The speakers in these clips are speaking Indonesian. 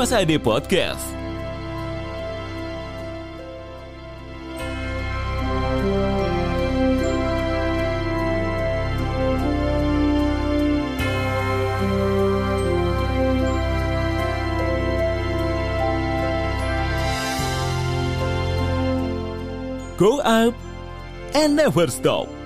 Masa Ade Podcast. Go up and never stop.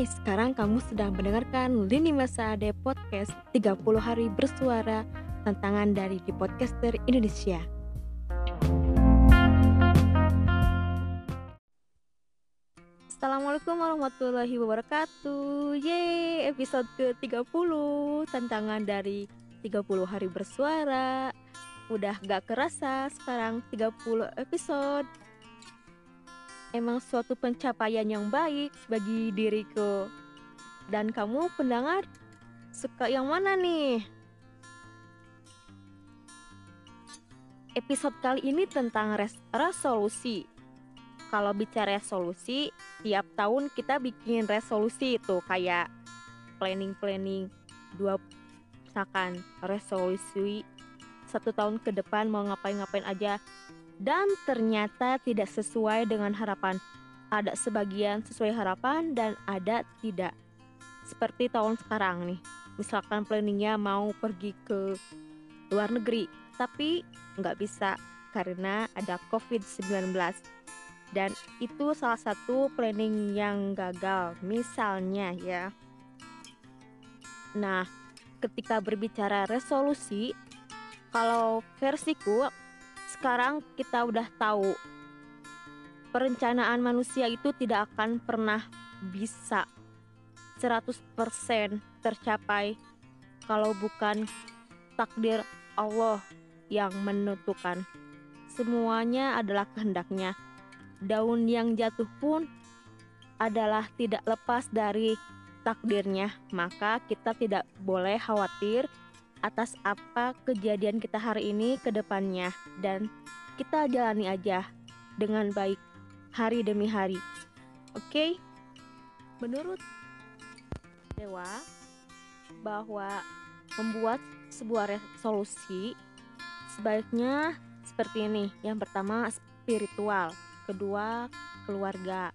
Hai, sekarang kamu sedang mendengarkan Lini Masa Ade Podcast 30 Hari Bersuara Tantangan dari di Podcaster Indonesia. Assalamualaikum warahmatullahi wabarakatuh. Yeay, episode ke-30 Tantangan dari 30 Hari Bersuara. Udah gak kerasa sekarang 30 episode emang suatu pencapaian yang baik bagi diriku. Dan kamu pendengar suka yang mana nih? Episode kali ini tentang res resolusi. Kalau bicara resolusi, tiap tahun kita bikin resolusi itu kayak planning-planning dua misalkan resolusi satu tahun ke depan mau ngapain-ngapain aja dan ternyata tidak sesuai dengan harapan. Ada sebagian sesuai harapan dan ada tidak. Seperti tahun sekarang nih, misalkan planningnya mau pergi ke luar negeri, tapi nggak bisa karena ada COVID-19. Dan itu salah satu planning yang gagal, misalnya ya. Nah, ketika berbicara resolusi, kalau versiku sekarang kita udah tahu perencanaan manusia itu tidak akan pernah bisa 100% tercapai kalau bukan takdir Allah yang menentukan. Semuanya adalah kehendaknya. Daun yang jatuh pun adalah tidak lepas dari takdirnya, maka kita tidak boleh khawatir atas apa kejadian kita hari ini ke depannya dan kita jalani aja dengan baik hari demi hari. Oke? Okay? Menurut Dewa bahwa membuat sebuah resolusi sebaiknya seperti ini. Yang pertama spiritual, kedua keluarga.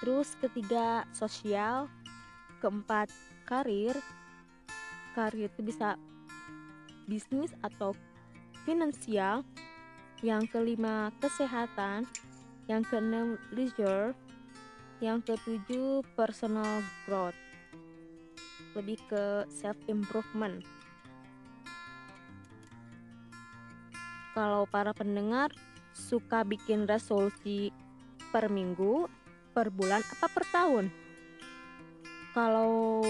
Terus ketiga sosial, keempat karir, karir itu bisa bisnis atau finansial. Yang kelima kesehatan. Yang keenam leisure. Yang ketujuh personal growth. Lebih ke self improvement kalau para pendengar suka bikin resolusi per minggu, per bulan, apa per tahun? Kalau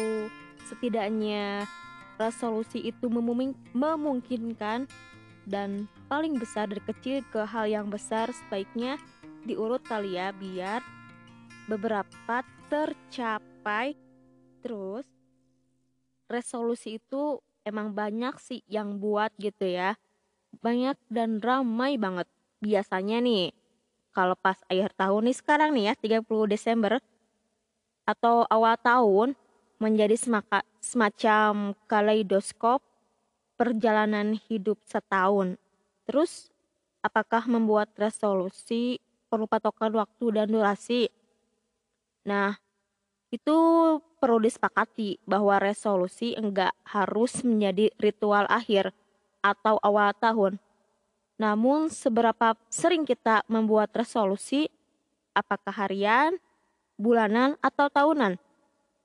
setidaknya resolusi itu memungkinkan dan paling besar dari kecil ke hal yang besar sebaiknya diurut kali ya biar beberapa tercapai. Terus resolusi itu emang banyak sih yang buat gitu ya. Banyak dan ramai banget. Biasanya nih kalau pas akhir tahun nih sekarang nih ya 30 Desember atau awal tahun menjadi semacam kaleidoskop perjalanan hidup setahun. Terus, apakah membuat resolusi perlu patokan waktu dan durasi? Nah, itu perlu disepakati bahwa resolusi enggak harus menjadi ritual akhir atau awal tahun. Namun, seberapa sering kita membuat resolusi, apakah harian, bulanan, atau tahunan?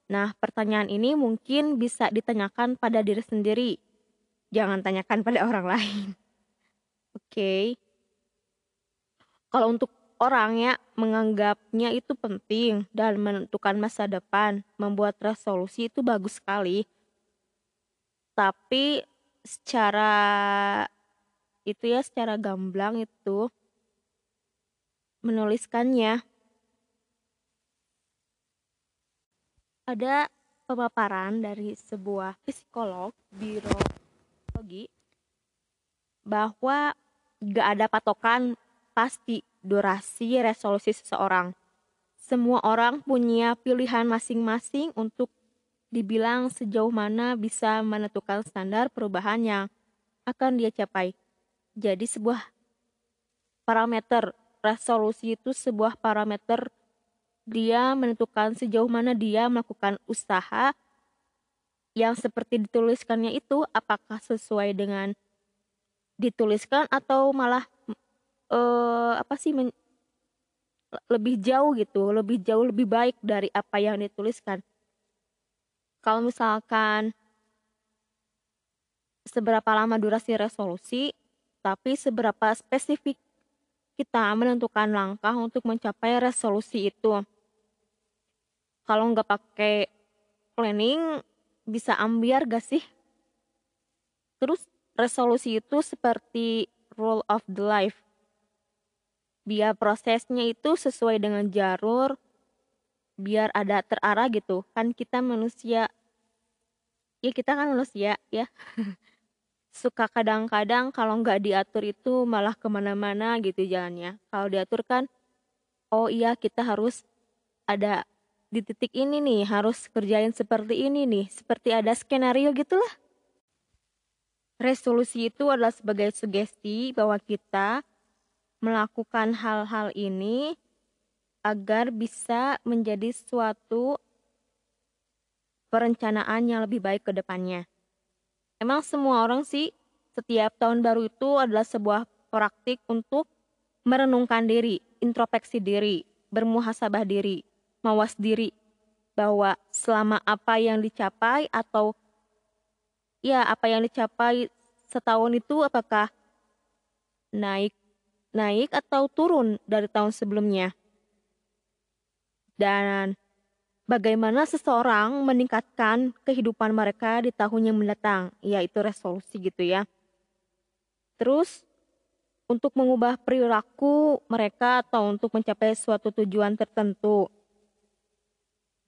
Nah, pertanyaan ini mungkin bisa ditanyakan pada diri sendiri. Jangan tanyakan pada orang lain. Oke. Okay. Kalau untuk orang ya menganggapnya itu penting dan menentukan masa depan, membuat resolusi itu bagus sekali. Tapi secara itu ya secara gamblang itu menuliskannya ada pemaparan dari sebuah psikolog biologi bahwa gak ada patokan pasti durasi resolusi seseorang. Semua orang punya pilihan masing-masing untuk dibilang sejauh mana bisa menentukan standar perubahan yang akan dia capai. Jadi sebuah parameter resolusi itu sebuah parameter dia menentukan sejauh mana dia melakukan usaha yang seperti dituliskannya itu apakah sesuai dengan dituliskan atau malah uh, apa sih men, lebih jauh gitu, lebih jauh lebih baik dari apa yang dituliskan. Kalau misalkan seberapa lama durasi resolusi, tapi seberapa spesifik kita menentukan langkah untuk mencapai resolusi itu kalau nggak pakai planning bisa ambiar gak sih? Terus resolusi itu seperti rule of the life. Biar prosesnya itu sesuai dengan jalur, biar ada terarah gitu. Kan kita manusia, ya kita kan manusia ya. Suka kadang-kadang kalau nggak diatur itu malah ke mana-mana gitu jalannya. Kalau diatur kan, oh iya kita harus ada di titik ini nih harus kerjain seperti ini nih, seperti ada skenario gitulah. Resolusi itu adalah sebagai sugesti bahwa kita melakukan hal-hal ini agar bisa menjadi suatu perencanaan yang lebih baik ke depannya. Emang semua orang sih setiap tahun baru itu adalah sebuah praktik untuk merenungkan diri, introspeksi diri, bermuhasabah diri, mawas diri bahwa selama apa yang dicapai atau ya apa yang dicapai setahun itu apakah naik naik atau turun dari tahun sebelumnya? Dan bagaimana seseorang meningkatkan kehidupan mereka di tahun yang mendatang? Yaitu resolusi gitu ya. Terus untuk mengubah perilaku mereka atau untuk mencapai suatu tujuan tertentu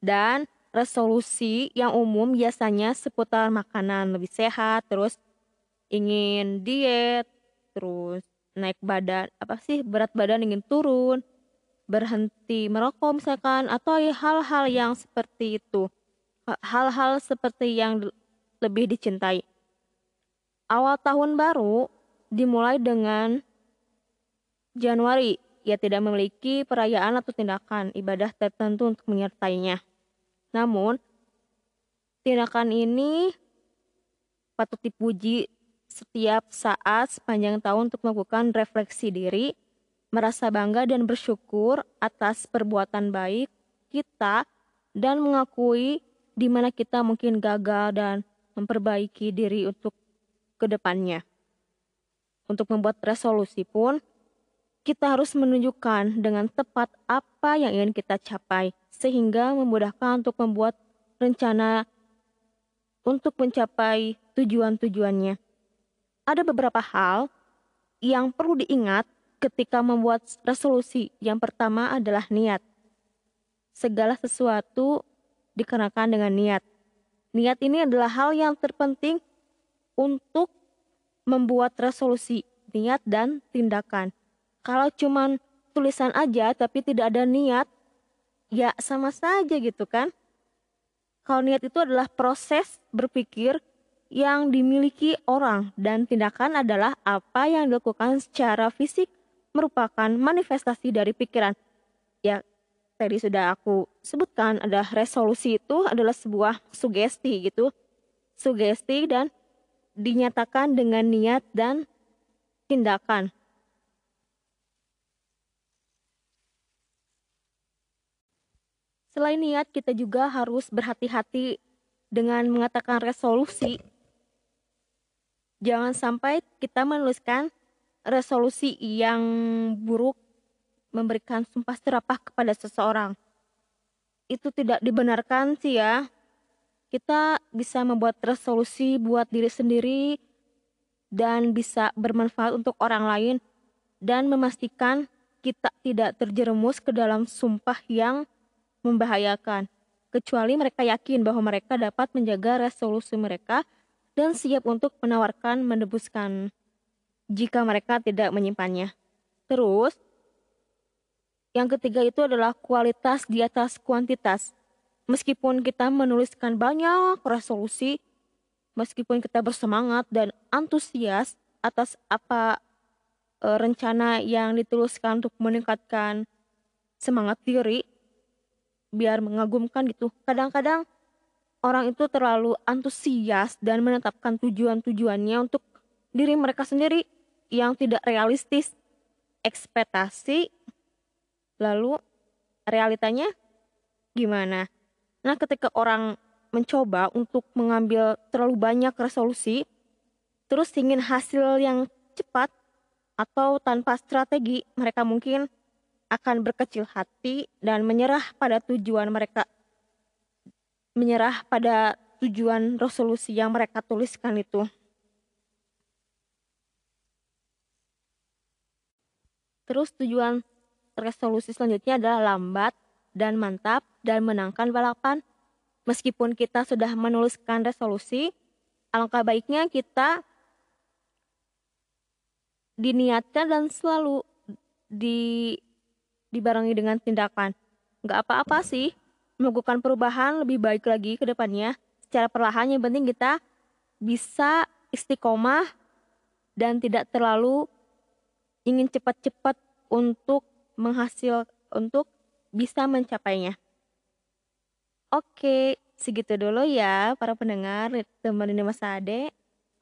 dan resolusi yang umum biasanya seputar makanan lebih sehat, terus ingin diet, terus naik badan, apa sih berat badan ingin turun, berhenti merokok misalkan, atau hal-hal yang seperti itu. Hal-hal seperti yang lebih dicintai. Awal tahun baru dimulai dengan Januari ia tidak memiliki perayaan atau tindakan ibadah tertentu untuk menyertainya. Namun, tindakan ini patut dipuji setiap saat sepanjang tahun untuk melakukan refleksi diri, merasa bangga dan bersyukur atas perbuatan baik kita dan mengakui di mana kita mungkin gagal dan memperbaiki diri untuk ke depannya. Untuk membuat resolusi pun, kita harus menunjukkan dengan tepat apa yang ingin kita capai, sehingga memudahkan untuk membuat rencana untuk mencapai tujuan-tujuannya. Ada beberapa hal yang perlu diingat ketika membuat resolusi. Yang pertama adalah niat. Segala sesuatu dikenakan dengan niat. Niat ini adalah hal yang terpenting untuk membuat resolusi, niat dan tindakan. Kalau cuman tulisan aja tapi tidak ada niat, ya sama saja gitu kan. Kalau niat itu adalah proses berpikir yang dimiliki orang dan tindakan adalah apa yang dilakukan secara fisik merupakan manifestasi dari pikiran. Ya, tadi sudah aku sebutkan ada resolusi itu adalah sebuah sugesti gitu. Sugesti dan dinyatakan dengan niat dan tindakan. Selain niat, kita juga harus berhati-hati dengan mengatakan resolusi. Jangan sampai kita menuliskan resolusi yang buruk memberikan sumpah serapah kepada seseorang. Itu tidak dibenarkan sih ya. Kita bisa membuat resolusi buat diri sendiri dan bisa bermanfaat untuk orang lain dan memastikan kita tidak terjerumus ke dalam sumpah yang membahayakan. kecuali mereka yakin bahwa mereka dapat menjaga resolusi mereka dan siap untuk menawarkan menebuskan jika mereka tidak menyimpannya. Terus, yang ketiga itu adalah kualitas di atas kuantitas. Meskipun kita menuliskan banyak resolusi, meskipun kita bersemangat dan antusias atas apa e, rencana yang dituliskan untuk meningkatkan semangat diri, biar mengagumkan gitu. Kadang-kadang orang itu terlalu antusias dan menetapkan tujuan-tujuannya untuk diri mereka sendiri yang tidak realistis ekspektasi lalu realitanya gimana nah ketika orang mencoba untuk mengambil terlalu banyak resolusi terus ingin hasil yang cepat atau tanpa strategi mereka mungkin akan berkecil hati dan menyerah pada tujuan mereka menyerah pada tujuan resolusi yang mereka tuliskan itu. Terus tujuan resolusi selanjutnya adalah lambat dan mantap dan menangkan balapan. Meskipun kita sudah menuliskan resolusi, alangkah baiknya kita diniatkan dan selalu di dibarengi dengan tindakan. Nggak apa-apa sih, melakukan perubahan lebih baik lagi ke depannya. Secara perlahan yang penting kita bisa istiqomah dan tidak terlalu ingin cepat-cepat untuk menghasil untuk bisa mencapainya. Oke, segitu dulu ya para pendengar teman ini Mas Ade.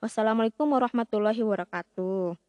Wassalamualaikum warahmatullahi wabarakatuh.